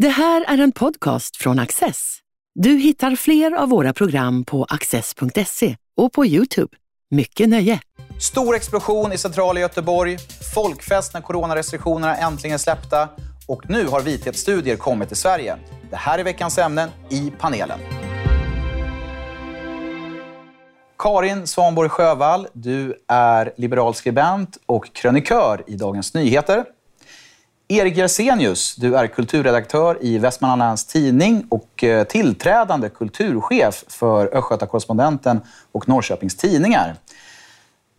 Det här är en podcast från Access. Du hittar fler av våra program på access.se och på Youtube. Mycket nöje! Stor explosion i centrala Göteborg, folkfest när coronarestriktionerna äntligen är släppta och nu har vithetsstudier kommit till Sverige. Det här är veckans ämnen i panelen. Karin Svanborg Sjövall, du är liberal skribent och krönikör i Dagens Nyheter. Erik Jersenius, du är kulturredaktör i Västmanlands Tidning och eh, tillträdande kulturchef för Östgöta-Correspondenten och Norrköpings Tidningar.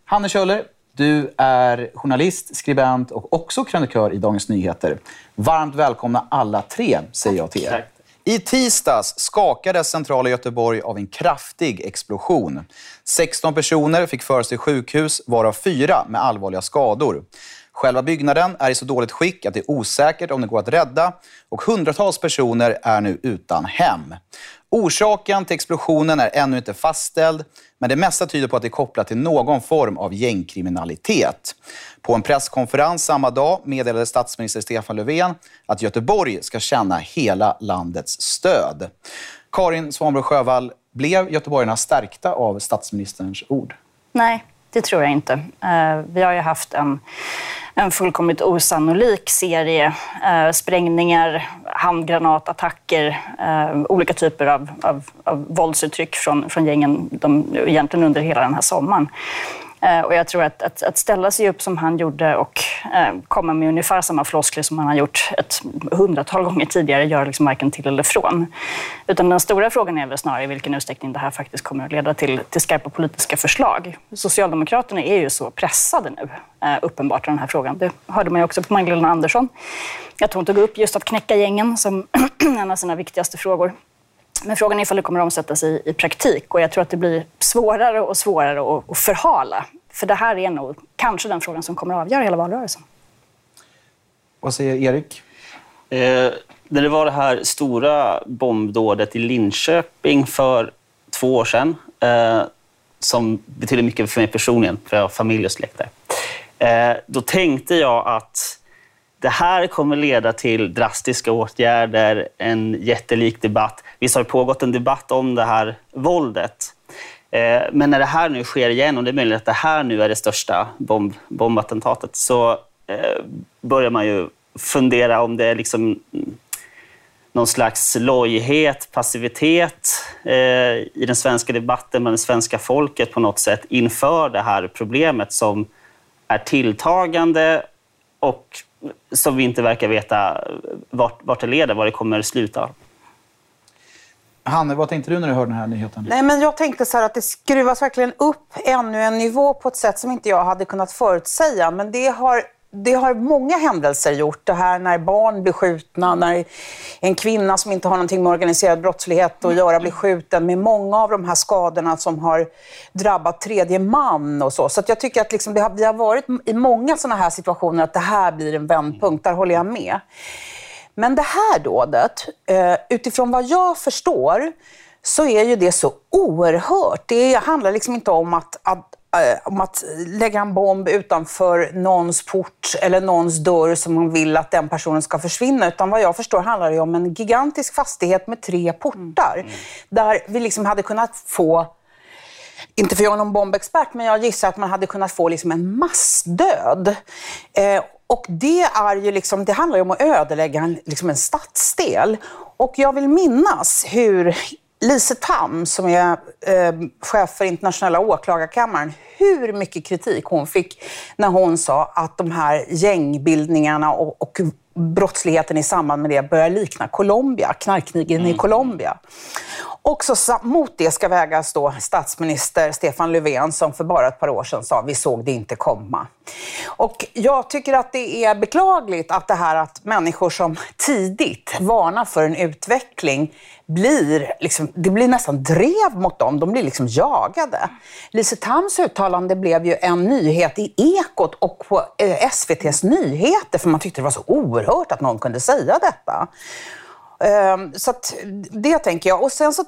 Hanne Kjöller, du är journalist, skribent och också krönikör i Dagens Nyheter. Varmt välkomna alla tre, säger jag till er. I tisdags skakades centrala Göteborg av en kraftig explosion. 16 personer fick föras till sjukhus, varav fyra med allvarliga skador. Själva byggnaden är i så dåligt skick att det är osäkert om den går att rädda och hundratals personer är nu utan hem. Orsaken till explosionen är ännu inte fastställd, men det mesta tyder på att det är kopplat till någon form av gängkriminalitet. På en presskonferens samma dag meddelade statsminister Stefan Löfven att Göteborg ska känna hela landets stöd. Karin Svanborg Sjövall, blev göteborgarna stärkta av statsministerns ord? Nej, det tror jag inte. Eh, vi har ju haft en, en fullkomligt osannolik serie eh, sprängningar, handgranatattacker, eh, olika typer av, av, av våldsuttryck från, från gängen de, egentligen under hela den här sommaren. Eh, och jag tror att, att, att, ställa sig upp som han gjorde och eh, komma med ungefär samma floskler som han har gjort ett hundratal gånger tidigare gör liksom varken till eller från. Utan den stora frågan är väl snarare i vilken utsträckning det här faktiskt kommer att leda till, till skarpa politiska förslag. Socialdemokraterna är ju så pressade nu, eh, uppenbart, i den här frågan. Det hörde man ju också på Magdalena Andersson. Att hon tog upp just att knäcka gängen som en av sina viktigaste frågor. Men frågan är ifall det kommer att omsättas i, i praktik och jag tror att det blir svårare och svårare att, att förhala. För det här är nog kanske den frågan som kommer att avgöra hela valrörelsen. Vad säger Erik? Eh, när det var det här stora bombdådet i Linköping för två år sedan, eh, som betyder mycket för mig personligen, för jag har familj och släkt där. Eh, då tänkte jag att det här kommer leda till drastiska åtgärder, en jättelik debatt. Visst har det pågått en debatt om det här våldet. Eh, men när det här nu sker igen, och det är möjligt att det här nu är det största bomb, bombattentatet, så eh, börjar man ju fundera om det är liksom någon slags lojhet, passivitet eh, i den svenska debatten bland det svenska folket på något sätt inför det här problemet som är tilltagande och som vi inte verkar veta vart, vart det leder, var det kommer att sluta. Hanne, vad tänkte du när du hörde den här nyheten? Nej, men jag tänkte så att det skruvas verkligen upp ännu en nivå på ett sätt som inte jag hade kunnat förutsäga. Men det har, det har många händelser gjort. Det här när barn blir skjutna, när en kvinna som inte har någonting med organiserad brottslighet att göra blir skjuten. Med många av de här skadorna som har drabbat tredje man och så. Så jag tycker att liksom det har, vi har varit i många sådana här situationer att det här blir en vändpunkt. Där håller jag med. Men det här dådet, eh, utifrån vad jag förstår, så är ju det så oerhört. Det handlar liksom inte om att, att eh, om att lägga en bomb utanför någons port eller någons dörr som man vill att den personen ska försvinna. Utan vad jag förstår handlar det om en gigantisk fastighet med tre portar. Mm. Där vi liksom hade kunnat få inte för jag är någon bombexpert, men jag gissar att man hade kunnat få liksom en massdöd. Eh, och det, är ju liksom, det handlar ju om att ödelägga en, liksom en stadsdel. Och jag vill minnas hur Lise Tam, som är eh, chef för internationella åklagarkammaren, hur mycket kritik hon fick när hon sa att de här gängbildningarna och, och brottsligheten i samband med det börjar likna Colombia, knarkkrigen mm. i Colombia. Också mot det ska vägas då statsminister Stefan Löfven som för bara ett par år sedan sa vi såg det inte komma. Och jag tycker att det är beklagligt att det här att människor som tidigt varnar för en utveckling blir, liksom, det blir nästan drev mot dem. De blir liksom jagade. Lise Tams uttalande blev ju en nyhet i Ekot och på eh, SVTs nyheter för man tyckte det var så oerhört att någon kunde säga detta. Um, så att, det tänker jag. Och sen så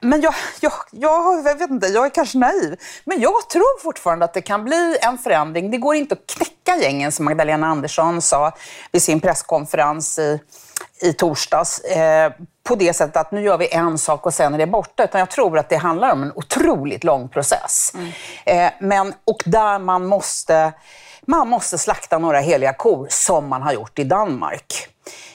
men jag, jag, jag, jag vet inte, jag är kanske naiv. Men jag tror fortfarande att det kan bli en förändring. Det går inte att knäcka gängen som Magdalena Andersson sa vid sin presskonferens i, i torsdags eh, på det sättet att nu gör vi en sak och sen är det borta. Utan jag tror att det handlar om en otroligt lång process. Mm. Eh, men, och där man måste, man måste slakta några heliga kor som man har gjort i Danmark.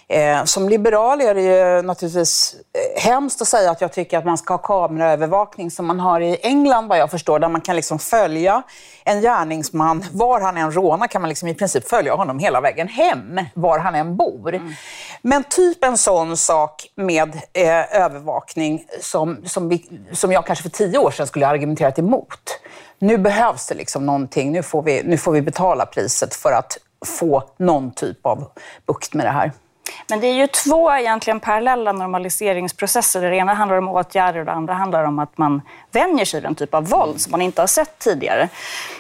Eh, som liberal är det ju naturligtvis eh, hemskt att säga att jag tycker att man ska ha kameraövervakning som man har i England vad jag förstår, där man kan liksom följa en gärningsman. Var han än rånar kan man liksom i princip följa honom hela vägen hem, var han än bor. Mm. Men typ en sån sak med eh, övervakning som, som, vi, som jag kanske för tio år sedan skulle ha argumenterat emot. Nu behövs det liksom någonting. Nu får, vi, nu får vi betala priset för att få någon typ av bukt med det här. Men det är ju två egentligen parallella normaliseringsprocesser. Det ena handlar om åtgärder och det andra handlar om att man vänjer sig vid en typ av våld som man inte har sett tidigare.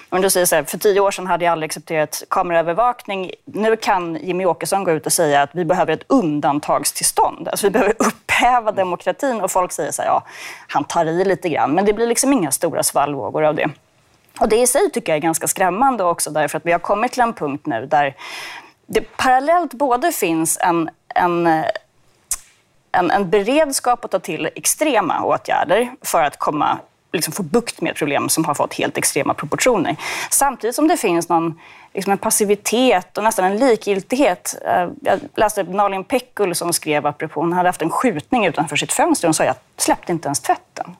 Om du säger så här, för tio år sedan hade jag aldrig accepterat kameraövervakning. Nu kan Jimmy Åkesson gå ut och säga att vi behöver ett undantagstillstånd. Alltså vi behöver upphäva demokratin och folk säger så här, ja, han tar i lite grann. Men det blir liksom inga stora svallvågor av det. Och det i sig tycker jag är ganska skrämmande också därför att vi har kommit till en punkt nu där det parallellt både finns en, en, eh, en, en beredskap att ta till extrema åtgärder för att komma liksom få bukt med ett problem som har fått helt extrema proportioner. Samtidigt som det finns någon, liksom en passivitet och nästan en likgiltighet. Eh, jag läste Nalin Pekul som skrev apropå, hon hade haft en skjutning utanför sitt fönster och sa jag släppte inte ens tvätten.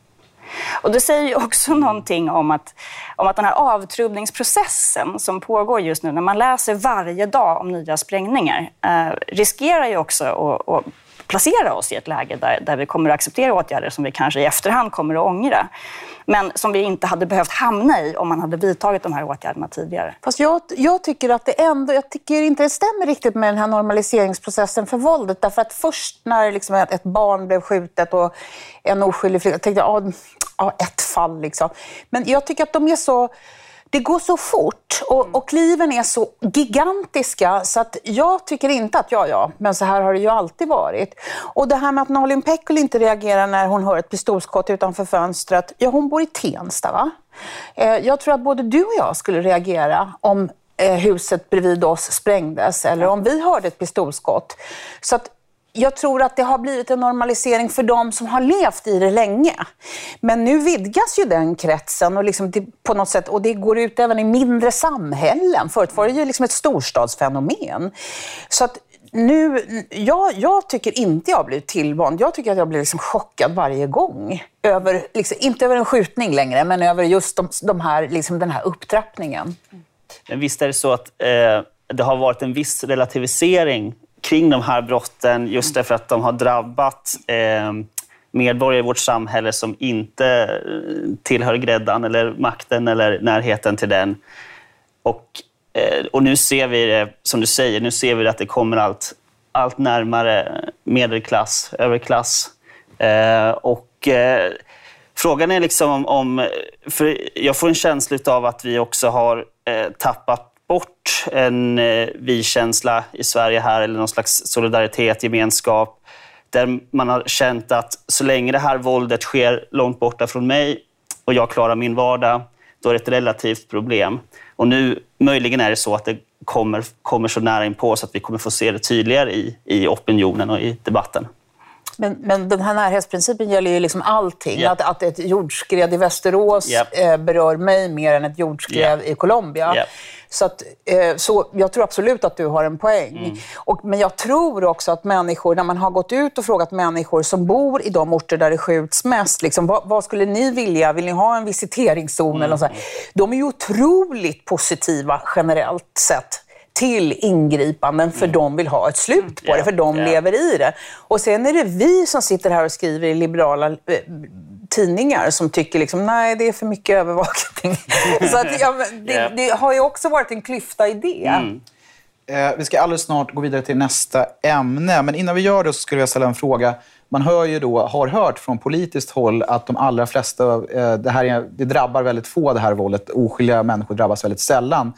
Och det säger ju också någonting om att, om att den här avtrubbningsprocessen som pågår just nu, när man läser varje dag om nya sprängningar, eh, riskerar ju också att, att placera oss i ett läge där, där vi kommer att acceptera åtgärder som vi kanske i efterhand kommer att ångra. Men som vi inte hade behövt hamna i om man hade vidtagit de här åtgärderna tidigare. Fast jag, jag tycker att det ändå, jag tycker inte det stämmer riktigt med den här normaliseringsprocessen för våldet. Därför att först när liksom ett barn blev skjutet och en oskyldig flicka, tänkte jag, ja, ett fall liksom. Men jag tycker att de är så det går så fort och, och kliven är så gigantiska så att jag tycker inte att ja, ja, men så här har det ju alltid varit. Och det här med att Nalin Pekul inte reagerar när hon hör ett pistolskott utanför fönstret. Ja, hon bor i Tensta va? Eh, jag tror att både du och jag skulle reagera om eh, huset bredvid oss sprängdes eller om vi hörde ett pistolskott. Så att jag tror att det har blivit en normalisering för de som har levt i det länge. Men nu vidgas ju den kretsen och, liksom på något sätt, och det går ut även i mindre samhällen. Förut var det ju liksom ett storstadsfenomen. Så att nu, jag, jag tycker inte jag har blivit tillvand. Jag tycker att jag blir liksom chockad varje gång. Över, liksom, inte över en skjutning längre, men över just de, de här, liksom den här upptrappningen. Men visst är det så att eh, det har varit en viss relativisering kring de här brotten just därför att de har drabbat eh, medborgare i vårt samhälle som inte eh, tillhör gräddan eller makten eller närheten till den. Och, eh, och nu ser vi det, som du säger, nu ser vi att det kommer allt, allt närmare medelklass, överklass. Och frågan är liksom om... För jag får en känsla av att vi också har tappat bort en eh, vi-känsla i Sverige här, eller någon slags solidaritet, gemenskap, där man har känt att så länge det här våldet sker långt borta från mig och jag klarar min vardag, då är det ett relativt problem. Och nu, möjligen är det så att det kommer, kommer så nära inpå så att vi kommer få se det tydligare i, i opinionen och i debatten. Men, men den här närhetsprincipen gäller ju liksom allting. Yep. Att, att ett jordskred i Västerås yep. eh, berör mig mer än ett jordskred yep. i Colombia. Så, att, eh, så jag tror absolut att du har en poäng. Mm. Och, men jag tror också att människor, när man har gått ut och frågat människor som bor i de orter där det skjuts mest, liksom, vad, vad skulle ni vilja? Vill ni ha en visiteringszon? Mm. Eller så här? De är ju otroligt positiva generellt sett till ingripanden för mm. de vill ha ett slut på det, för de yeah. lever i det. Och sen är det vi som sitter här och skriver i liberala eh, tidningar som tycker liksom, nej, det är för mycket övervakning. så att, ja, det, yeah. det, har ju också varit en klyfta i det. Mm. Eh, vi ska alldeles snart gå vidare till nästa ämne, men innan vi gör det så skulle jag ställa en fråga. Man hör ju då, har hört från politiskt håll att de allra flesta, eh, det, här är, det drabbar väldigt få det här våldet. Oskyldiga människor drabbas väldigt sällan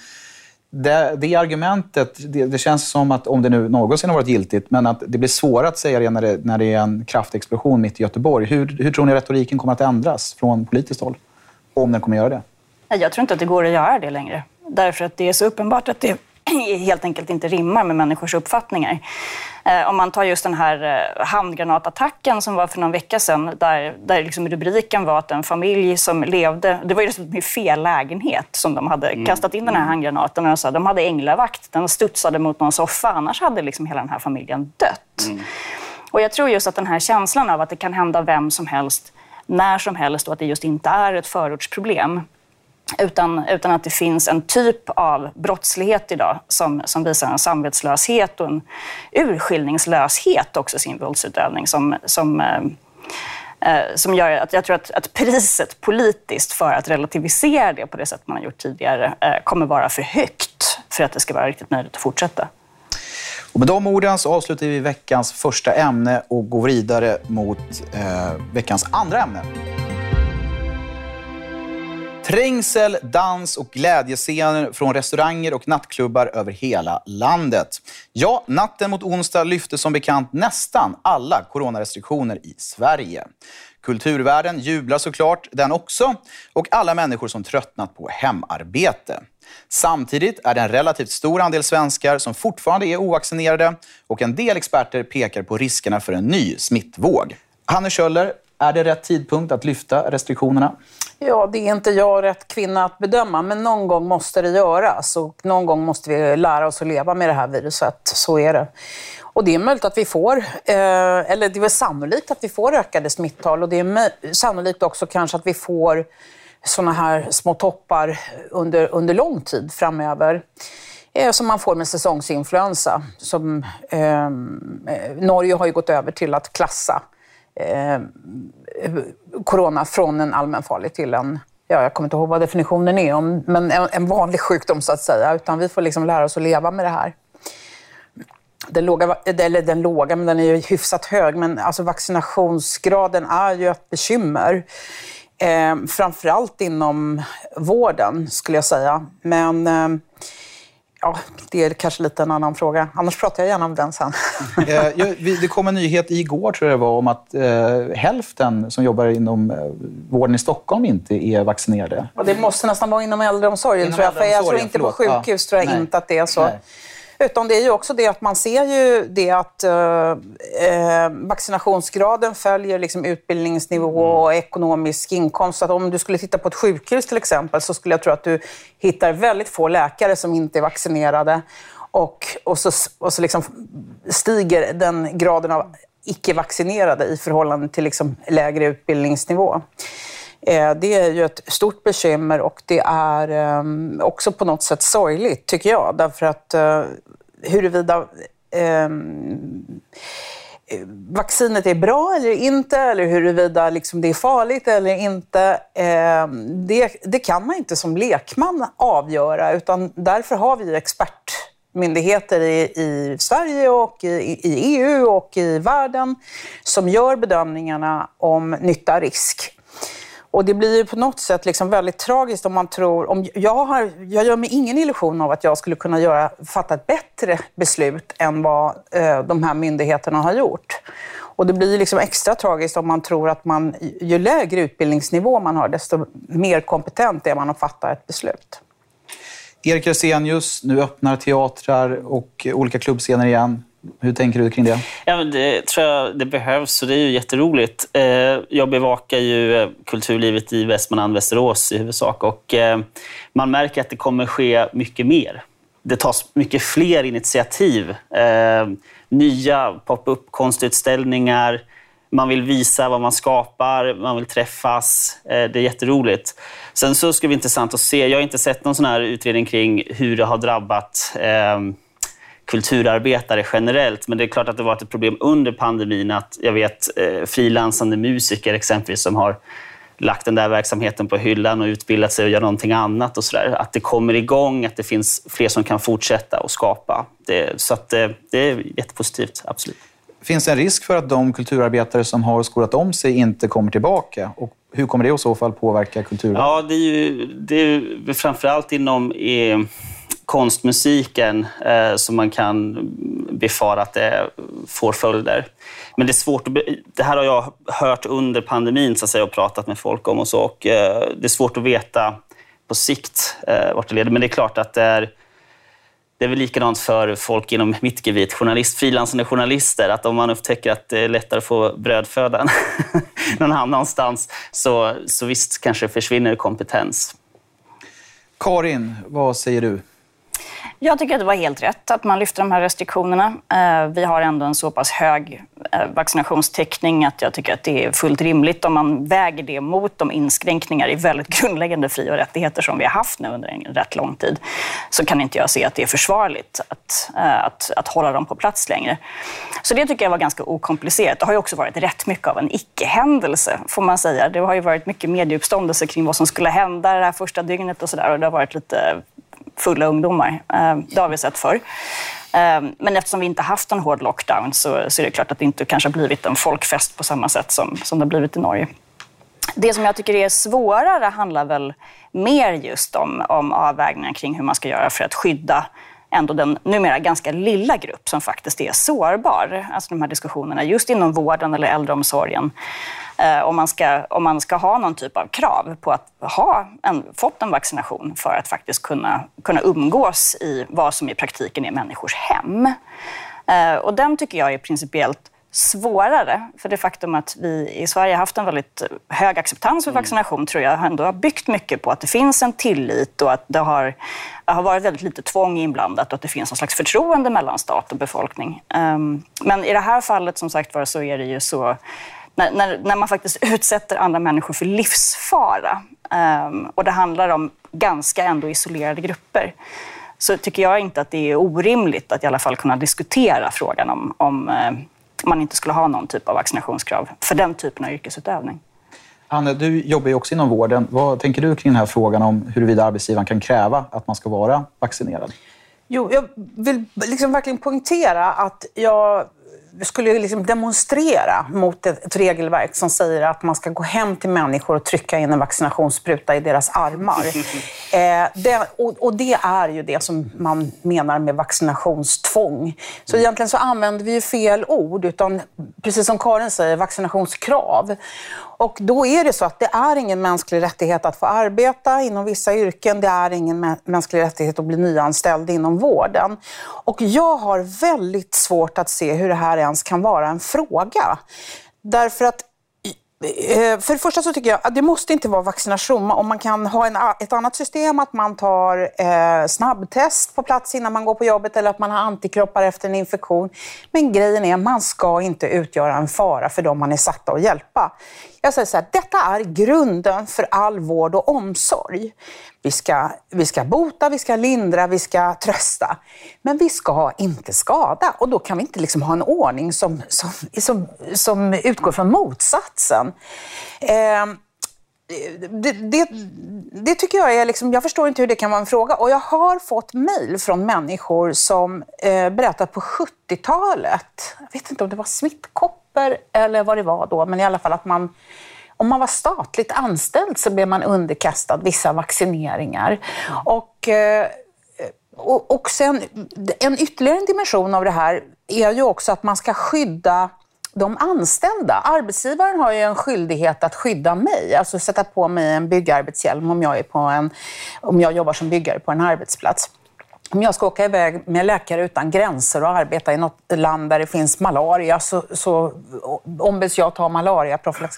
det, det argumentet, det, det, känns som att om det nu någonsin har varit giltigt, men att det blir svårare att säga det när det, när det är en kraftig explosion mitt i Göteborg. Hur, hur tror ni retoriken kommer att ändras från politiskt håll? Om den kommer att göra det? Jag tror inte att det går att göra det längre. Därför att det är så uppenbart att det helt enkelt inte rimmar med människors uppfattningar. Eh, om man tar just den här eh, handgranatattacken som var för någon vecka sedan, där, där liksom rubriken var att en familj som levde... Det var ju dessutom i fel lägenhet som de hade mm. kastat in den här handgranaten. Och så, de hade änglavakt, den studsade mot någon soffa, annars hade liksom hela den här familjen dött. Mm. Och jag tror just att den här känslan av att det kan hända vem som helst, när som helst och att det just inte är ett förortsproblem utan, utan att det finns en typ av brottslighet idag som, som visar en samvetslöshet och en urskiljningslöshet också i sin våldsutövning som, som eh, eh, som gör att jag tror att, att, priset politiskt för att relativisera det på det sätt man har gjort tidigare eh, kommer vara för högt för att det ska vara riktigt möjligt att fortsätta. Och med de orden så avslutar vi veckans första ämne och går vidare mot eh, veckans andra ämne. Trängsel, dans och glädjescener från restauranger och nattklubbar över hela landet. Ja, natten mot onsdag lyfte som bekant nästan alla coronarestriktioner i Sverige. Kulturvärlden jublar såklart den också och alla människor som tröttnat på hemarbete. Samtidigt är det en relativt stor andel svenskar som fortfarande är ovaccinerade och en del experter pekar på riskerna för en ny smittvåg. Hanne Kjöller, är det rätt tidpunkt att lyfta restriktionerna? Ja, det är inte jag rätt kvinna att bedöma, men någon gång måste det göras. Och någon gång måste vi lära oss att leva med det här viruset. Så är det. Och det är möjligt att vi får, eh, eller det är sannolikt att vi får ökade smittal. Och det är sannolikt också kanske att vi får sådana här små toppar under, under lång tid framöver. Eh, som man får med säsongsinfluensa. Som, ehm, eh, Norge har ju gått över till att klassa eh, corona från en allmänfarlig till en, ja, jag kommer inte ihåg vad definitionen är, om, men en, en vanlig sjukdom så att säga. Utan vi får liksom lära oss att leva med det här. Den låga, eller den låga, men den är ju hyfsat hög. Men alltså vaccinationsgraden är ju ett bekymmer. Eh, framförallt inom vården, skulle jag säga. Men eh, Ja, det är kanske lite en annan fråga. Annars pratar jag gärna om den sen. Eh, det kom en nyhet igår, tror jag det var, om att eh, hälften som jobbar inom eh, vården i Stockholm inte är vaccinerade. Och det måste nästan vara inom äldreomsorgen, inom tror jag. För jag tror inte förlåt. på sjukhus, ja. tror jag Nej. inte att det är så. Nej. Utan det är ju också det att man ser ju det att eh, eh, vaccinationsgraden följer liksom utbildningsnivå mm. och ekonomisk inkomst. Så att om du skulle titta på ett sjukhus till exempel så skulle jag tro att du hittar väldigt få läkare som inte är vaccinerade. Och, och så, och så liksom stiger den graden av icke-vaccinerade i förhållande till liksom lägre utbildningsnivå. Eh, det är ju ett stort bekymmer och det är ehm, också på något sätt sorgligt, tycker jag. Därför att eh, huruvida ehm, eh, vaccinet är bra eller inte, eller huruvida liksom det är farligt eller inte, ehm, det, det kan man inte som lekman avgöra. Utan därför har vi expertmyndigheter i, i Sverige och i, i EU och i världen som gör bedömningarna om nytta-risk. Och det blir ju på något sätt liksom väldigt tragiskt om man tror... Om jag, har, jag gör mig ingen illusion av att jag skulle kunna göra, fatta ett bättre beslut än vad eh, de här myndigheterna har gjort. Och det blir liksom extra tragiskt om man tror att man, ju lägre utbildningsnivå man har, desto mer kompetent är man att fatta ett beslut. Erik Resenius, nu öppnar teatrar och olika klubbscener igen. Hur tänker du kring det? Ja, men det tror jag det behövs och det är ju jätteroligt. Eh, jag bevakar ju eh, kulturlivet i Västmanland, Västerås i huvudsak och eh, man märker att det kommer ske mycket mer. Det tas mycket fler initiativ. Nya pop-up konstutställningar. Man vill visa vad man skapar, man vill träffas. Det är jätteroligt. Sen så ska det bli intressant att se. Jag har inte sett någon sån här utredning kring hur det har drabbat kulturarbetare generellt. Men det är klart att det varit ett problem under pandemin att jag vet eh, frilansande musiker exempelvis som har lagt den där verksamheten på hyllan och utbildat sig och gör någonting annat. och så där. Att det kommer igång, att det finns fler som kan fortsätta och skapa. Det, så att det, eh, det är jättepositivt, absolut. Finns det en risk för att de kulturarbetare som har skolat om sig inte kommer tillbaka? Och hur kommer det i så fall påverka kulturen? Ja, det är ju, det är framförallt inom eh, konstmusiken eh, som man kan befara att det får följder. Men det är svårt att, det här har jag hört under pandemin så att säga, och pratat med folk om och så. Och, eh, det är svårt att veta på sikt eh, vart det leder. Men det är klart att det är det är väl likadant för folk inom mitt gebit, journalist, frilansande journalister, att om man upptäcker att det är lättare att få brödfödan någon annanstans, så, så visst kanske försvinner kompetens. Karin, vad säger du? Jag tycker att det var helt rätt att man lyfte de här restriktionerna. Eh, vi har ändå en så pass hög eh, vaccinationstäckning att jag tycker att det är fullt rimligt om man väger det mot de inskränkningar i väldigt grundläggande fri och rättigheter som vi har haft nu under en rätt lång tid. Så kan inte jag se att det är försvarligt att, eh, att, att hålla dem på plats längre. Så det tycker jag var ganska okomplicerat. Det har ju också varit rätt mycket av en icke-händelse, får man säga. Det har ju varit mycket medieuppståndelse kring vad som skulle hända det här första dygnet och sådär. Och det har varit lite fulla ungdomar. Eh, det har vi sett förr. Eh, men eftersom vi inte haft en hård lockdown så, så är det klart att det inte kanske har blivit en folkfest på samma sätt som, som det har blivit i Norge. Det som jag tycker är svårare handlar väl mer just om, om avvägningar kring hur man ska göra för att skydda ändå den numera ganska lilla grupp som faktiskt är sårbar. Alltså de här diskussionerna just inom vården eller äldreomsorgen. Eh, om, man ska, om man ska ha någon typ av krav på att ha en, fått en vaccination för att faktiskt kunna, kunna umgås i vad som i praktiken är människors hem. Eh, och den tycker jag är principiellt svårare. För det faktum att vi i Sverige har haft en väldigt hög acceptans för mm. vaccination tror jag ändå har byggt mycket på att det finns en tillit och att det har, har varit väldigt lite tvång inblandat och att det finns någon slags förtroende mellan stat och befolkning. Um, men i det här fallet som sagt var så är det ju så när, när, när man faktiskt utsätter andra människor för livsfara um, och det handlar om ganska ändå isolerade grupper så tycker jag inte att det är orimligt att i alla fall kunna diskutera frågan om, om uh, man inte skulle ha någon typ av vaccinationskrav för den typen av yrkesutövning. Anne, du jobbar ju också inom vården. Vad tänker du kring den här frågan om huruvida arbetsgivaren kan kräva att man ska vara vaccinerad? Jo, jag vill liksom verkligen poängtera att jag skulle liksom demonstrera mot ett, regelverk som säger att man ska gå hem till människor och trycka in en vaccinationsspruta i deras armar. eh, det, och, och, det är ju det som man menar med vaccinationstvång. Så mm. egentligen så använder vi ju fel ord, utan precis som Karin säger, vaccinationskrav. Och då är det så att det är ingen mänsklig rättighet att få arbeta inom vissa yrken. Det är ingen mänsklig rättighet att bli nyanställd inom vården. Och jag har väldigt svårt att se hur det här ens kan vara en fråga. Därför att eh, för det första så tycker jag att det måste inte vara vaccination. Om man kan ha en, ett annat system, att man tar eh, snabbtest på plats innan man går på jobbet eller att man har antikroppar efter en infektion. Men grejen är, man ska inte utgöra en fara för dem man är satta att hjälpa. Jag säger så här, detta är grunden för all vård och omsorg. Vi ska, vi ska bota, vi ska lindra, vi ska trösta. Men vi ska inte skada. Och då kan vi inte liksom ha en ordning som, som, som, som utgår från motsatsen. Eh, det, det, det, tycker jag är liksom, jag förstår inte hur det kan vara en fråga. Och jag har fått mejl från människor som eh, berättar på 70-talet, jag vet inte om det var smittkoppor eller vad det var då, men i alla fall att man om man var statligt anställd så blev man underkastad vissa vaccineringar. Och, eh, och, och sen, en ytterligare dimension av det här är ju också att man ska skydda de anställda. Arbetsgivaren har ju en skyldighet att skydda mig, alltså sätta på mig en byggarbetshjälm om jag, är på en, om jag jobbar som byggare på en arbetsplats. Om jag ska åka iväg med Läkare utan gränser och arbeta i något land där det finns malaria så, så ombeds jag ta malariaprofylax.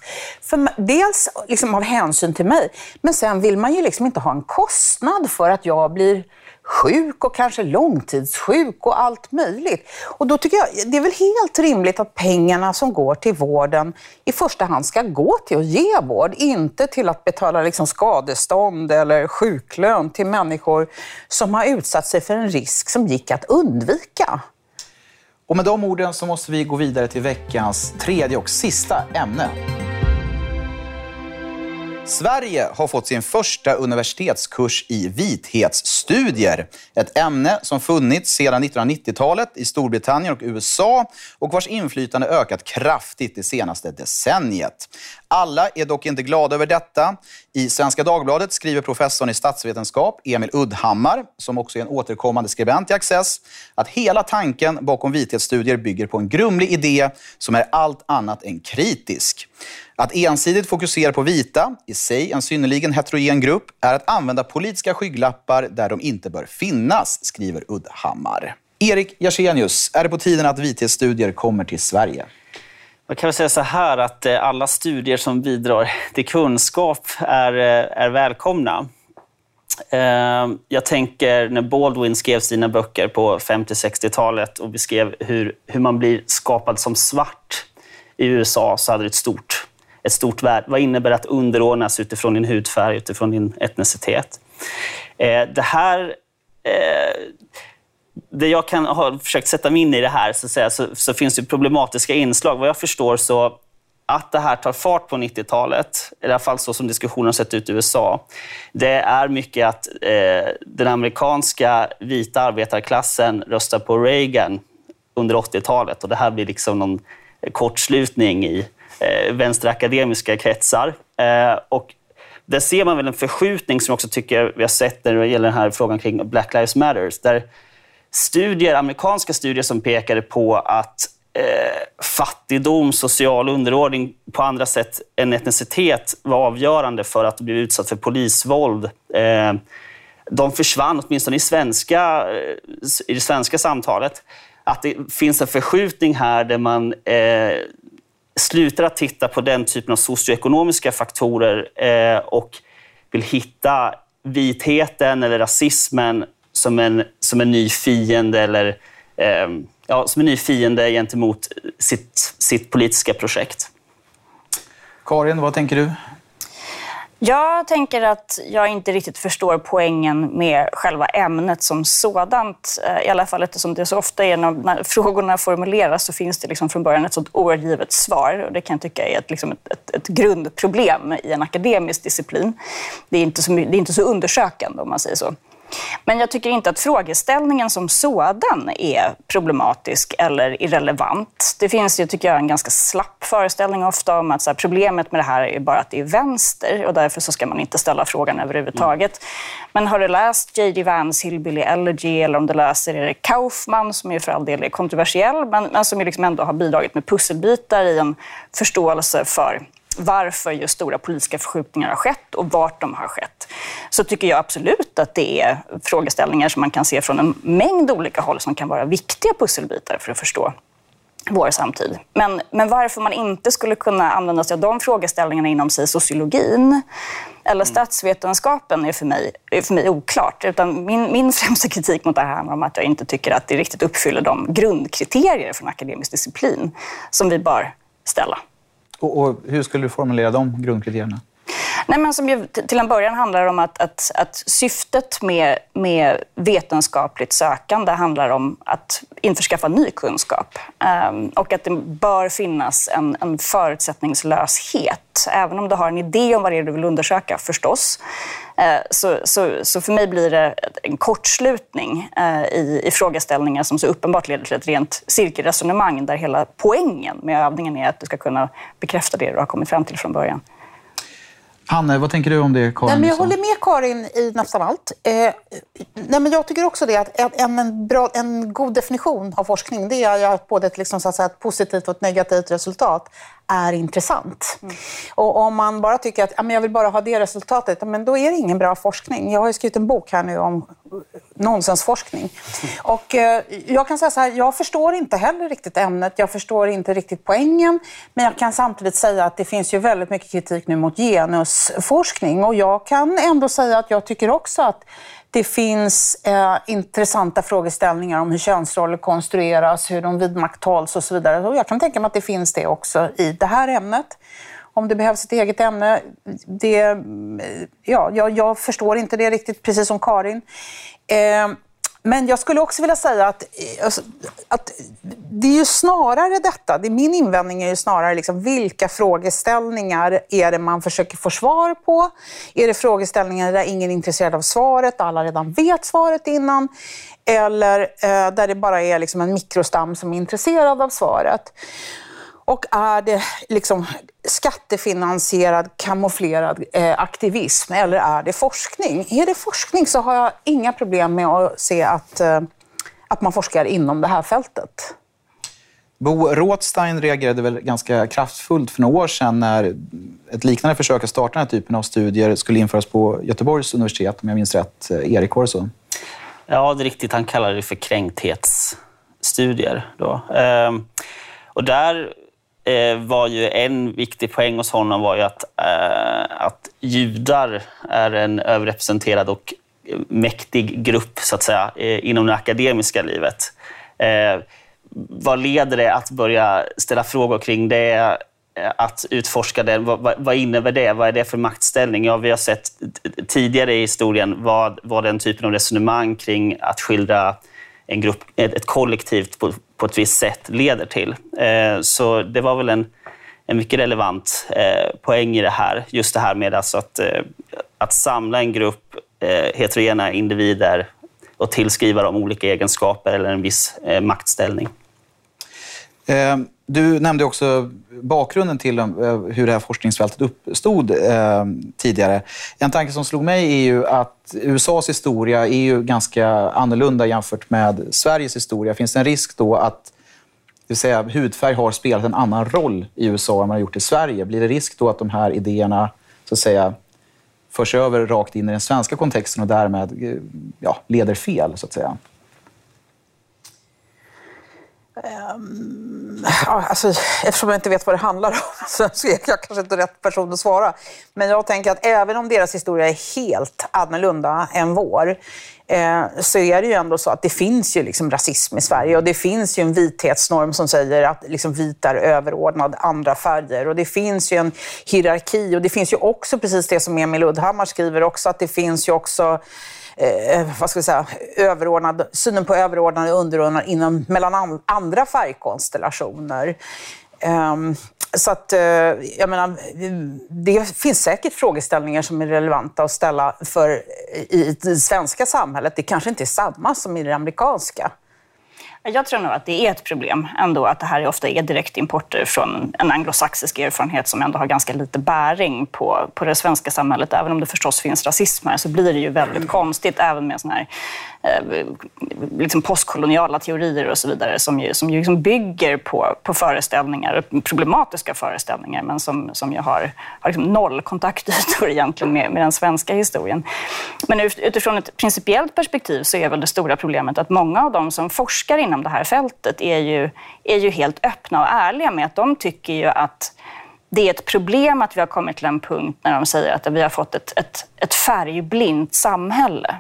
Dels liksom av hänsyn till mig, men sen vill man ju liksom inte ha en kostnad för att jag blir sjuk och kanske långtidssjuk och allt möjligt. Och då tycker jag det är väl helt rimligt att pengarna som går till vården i första hand ska gå till att ge vård, inte till att betala liksom skadestånd eller sjuklön till människor som har utsatt sig för en risk som gick att undvika. Och med de orden så måste vi gå vidare till veckans tredje och sista ämne. Sverige har fått sin första universitetskurs i vithetsstudier. Ett ämne som funnits sedan 1990-talet i Storbritannien och USA och vars inflytande ökat kraftigt det senaste decenniet. Alla är dock inte glada över detta. I Svenska Dagbladet skriver professorn i statsvetenskap Emil Uddhammar, som också är en återkommande skribent i Access, att hela tanken bakom vithetsstudier bygger på en grumlig idé som är allt annat än kritisk. Att ensidigt fokusera på vita, i sig en synnerligen heterogen grupp, är att använda politiska skygglappar där de inte bör finnas, skriver Uddhammar. Erik Jersenius, är det på tiden att vithetsstudier kommer till Sverige? Man kan väl säga så här att eh, alla studier som bidrar till kunskap är, eh, är välkomna. Eh, jag tänker när Baldwin skrev sina böcker på 50-60-talet och beskrev hur, hur man blir skapad som svart i USA så hade det ett stort, ett stort värde. Vad innebär att underordnas utifrån din hudfärg, utifrån din etnicitet? Det här det jag kan ha försökt sätta mig in i det här så, säga, så, så, finns det problematiska inslag. Vad jag förstår så att det här tar fart på 90-talet, i alla fall så som diskussionen har sett ut i USA, det är mycket att eh, den amerikanska vita arbetarklassen röstar på Reagan under 80-talet och det här blir liksom någon kortslutning i eh, vänsterakademiska kretsar. Eh, och där ser man väl en förskjutning som jag också tycker vi har sett när det gäller den här frågan kring Black Lives Matter. Där studier, amerikanska studier som pekade på att eh, fattigdom, social underordning på andra sätt än etnicitet var avgörande för att bli utsatt för polisvåld. Eh, de försvann, åtminstone i, svenska, eh, i det svenska samtalet. Att det finns en förskjutning här där man eh, slutar att titta på den typen av socioekonomiska faktorer eh, och vill hitta vitheten eller rasismen som en, som en ny fiende eller eh, ja, som en ny fiende gentemot sitt, sitt politiska projekt. Karin, vad tänker du? Jag tänker att jag inte riktigt förstår poängen med själva ämnet som sådant. Eh, I alla fall eftersom det så ofta är när, frågorna formuleras så finns det liksom från början ett sånt oergivet svar. Och det kan jag tycka är ett, liksom ett, ett, ett grundproblem i en akademisk disciplin. Det är, inte så, det är inte så undersökande om man säger så. Men jag tycker inte att frågeställningen som sådan är problematisk eller irrelevant. Det finns ju, tycker jag, en ganska slapp föreställning ofta om att här, problemet med det här är bara att det är vänster och därför så ska man inte ställa frågan överhuvudtaget. Mm. Men har du läst J.D. Vance Hillbilly Elegy eller om du läser Erik Kaufman, som ju för all del är kontroversiell, men, men som ju liksom ändå har bidragit med pusselbitar i en förståelse för varför just stora politiska förskjutningar har skett och vart de har skett, så tycker jag absolut att det är frågeställningar som man kan se från en mängd olika håll som kan vara viktiga pusselbitar för att förstå vår samtid. Men, men varför man inte skulle kunna använda sig av de frågeställningarna inom sig sociologin eller mm. statsvetenskapen är för mig, är för mig oklart. Utan min, min främsta kritik mot det här handlar om att jag inte tycker att det riktigt uppfyller de grundkriterier för en akademisk disciplin som vi bör ställa. Och, och hur skulle du formulera de grundkriterierna? Nej, men som ju till en början handlar om att, att, att syftet med, med vetenskapligt sökande handlar om att införskaffa ny kunskap. Um, och att det bör finnas en, en förutsättningslöshet. Även om du har en idé om vad det är du vill undersöka, förstås. Ehm, så, så, så för mig blir det en kortslutning eh, i, i frågeställningar som så uppenbart leder till ett rent cirkelresonemang där hela poängen med övningen är att du ska kunna bekräfta det du har kommit fram till från början. Hanne, vad tänker du om det Karin nej, men Jag håller med Karin i nästan allt. Eh, nej, men jag tycker också det att en, en, bra, en god definition av forskning det är att både ett, liksom, så att säga, ett positivt och ett negativt resultat är intressant. Mm. Och om man bara tycker att ja, men jag vill bara ha det resultatet, men då är det ingen bra forskning. Jag har skrivit en bok här nu om nonsensforskning. Och eh, jag kan säga så här, jag förstår inte heller riktigt ämnet, jag förstår inte riktigt poängen, men jag kan samtidigt säga att det finns ju väldigt mycket kritik nu mot genusforskning och jag kan ändå säga att jag tycker också att det finns eh, intressanta frågeställningar om hur könsroller konstrueras, hur de vidmakthålls och så vidare. Och jag kan tänka mig att det finns det också i det här ämnet. Om det behövs ett eget ämne, det, ja, jag, jag förstår inte det riktigt, precis som Karin. Eh, men jag skulle också vilja säga att, eh, alltså, att det är ju snarare detta, det, min invändning är ju snarare liksom, vilka frågeställningar är det man försöker få svar på? Är det frågeställningar där ingen är intresserad av svaret, alla redan vet svaret innan? Eller eh, där det bara är liksom en mikrostam som är intresserad av svaret? Och är det liksom skattefinansierad, kamouflerad eh, aktivism eller är det forskning? Är det forskning så har jag inga problem med att se att, eh, att man forskar inom det här fältet. Bo Rothstein reagerade väl ganska kraftfullt för några år sedan när ett liknande försök att starta den här typen av studier skulle införas på Göteborgs universitet, om jag minns rätt. Erik, var det så? Ja, det är riktigt. Han kallade det för kränkthetsstudier. Då. Ehm, och där eh, Eh, var ju en viktig poäng hos honom var ju att, eh, att judar är en överrepresenterad och mäktig grupp så att säga, eh, inom det akademiska livet. Eh, vad leder det att börja ställa frågor kring det? Eh, att utforska det. Vad, vad, innebär det? Vad är det för maktställning? Ja, vi har sett tidigare i historien vad, vad den typen av resonemang kring att skildra en grupp, ett, ett kollektivt på, på ett visst sätt leder till. Eh, så det var väl en, en mycket relevant eh, poäng i det här. Just det här med alltså att, eh, att samla en grupp eh, heterogena individer och tillskriva dem olika egenskaper eller en viss eh, maktställning. Eh, du nämnde också bakgrunden till eh, hur det här forskningsfältet uppstod eh, tidigare. En tanke som slog mig är ju att USAs historia är ju ganska annorlunda jämfört med Sveriges historia. Finns det en risk då att det vill säga, hudfärg har spelat en annan roll i USA än man har gjort i Sverige? Blir det risk då att de här idéerna så att säga, förs över rakt in i den svenska kontexten och därmed eh, ja, leder fel, så att säga? Um, alltså, eftersom jag inte vet vad det handlar om så är jag kanske inte rätt person att svara. Men jag tänker att även om deras historia är helt annorlunda än vår eh, så är det ju ändå så att det finns ju liksom rasism i Sverige och det finns ju en vithetsnorm som säger att liksom vit är överordnad andra färger och det finns ju en hierarki och det finns ju också precis det som Emil Uddhammar skriver också att det finns ju också Eh, eh, vad ska vi säga, överordnad, synen på överordnad och underordnad inom, mellan andra färgkonstellationer. Um, så att, eh, jag menar, det finns säkert frågeställningar som är relevanta att ställa för i det svenska samhället. Det kanske inte är samma som i det amerikanska. Jag tror nog att det är ett problem ändå att det här ofta är direktimporter från en anglosaxisk erfarenhet som ändå har ganska lite bäring på, på det svenska samhället. Även om det förstås finns rasism här så blir det ju väldigt mm. konstigt även med sån här Eh, liksom postkoloniala teorier och så vidare som ju, som ju liksom bygger på, på föreställningar, problematiska föreställningar men som, som ju har, har liksom noll kontaktytor egentligen med, med den svenska historien. Men utifrån ett principiellt perspektiv så är väl det stora problemet att många av de som forskar inom det här fältet är ju, är ju helt öppna och ärliga med att de tycker ju att det är ett problem att vi har kommit till en punkt när de säger att vi har fått ett, ett, ett färgblint samhälle.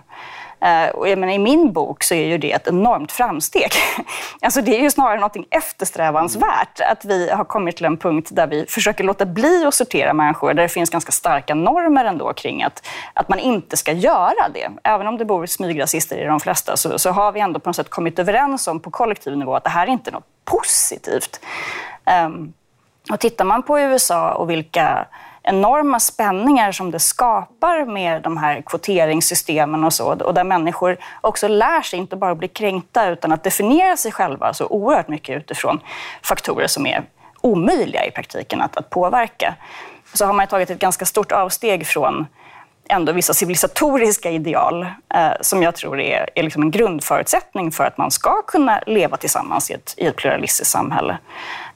Eh, och jag menar, I min bok så är ju det ett enormt framsteg. Alltså det är ju snarare något eftersträvansvärt att vi har kommit till en punkt där vi försöker låta bli att sortera människor, där det finns ganska starka normer ändå kring att, att man inte ska göra det. Även om det bor smygrasister i de flesta så, så har vi ändå på något sätt kommit överens om på kollektiv nivå att det här är inte något positivt. Um, och tittar man på USA och vilka enorma spänningar som det skapar med de här kvoteringssystemen och så. Och där människor också lär sig inte bara att bli kränkta utan att definiera sig själva så oerhört mycket utifrån faktorer som är omöjliga i praktiken att, att påverka. Så har man tagit ett ganska stort avsteg från ändå vissa civilisatoriska ideal eh, som jag tror är, är liksom en grundförutsättning för att man ska kunna leva tillsammans i ett, i ett pluralistiskt samhälle.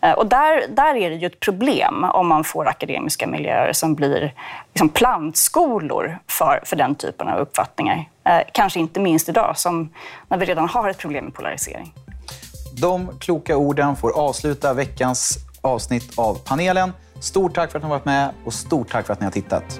Eh, och där, där är det ju ett problem om man får akademiska miljöer som blir liksom plantskolor för, för den typen av uppfattningar. Eh, kanske inte minst idag, som när vi redan har ett problem med polarisering. De kloka orden får avsluta veckans avsnitt av panelen. Stort tack för att ni har varit med och stort tack för att ni har tittat.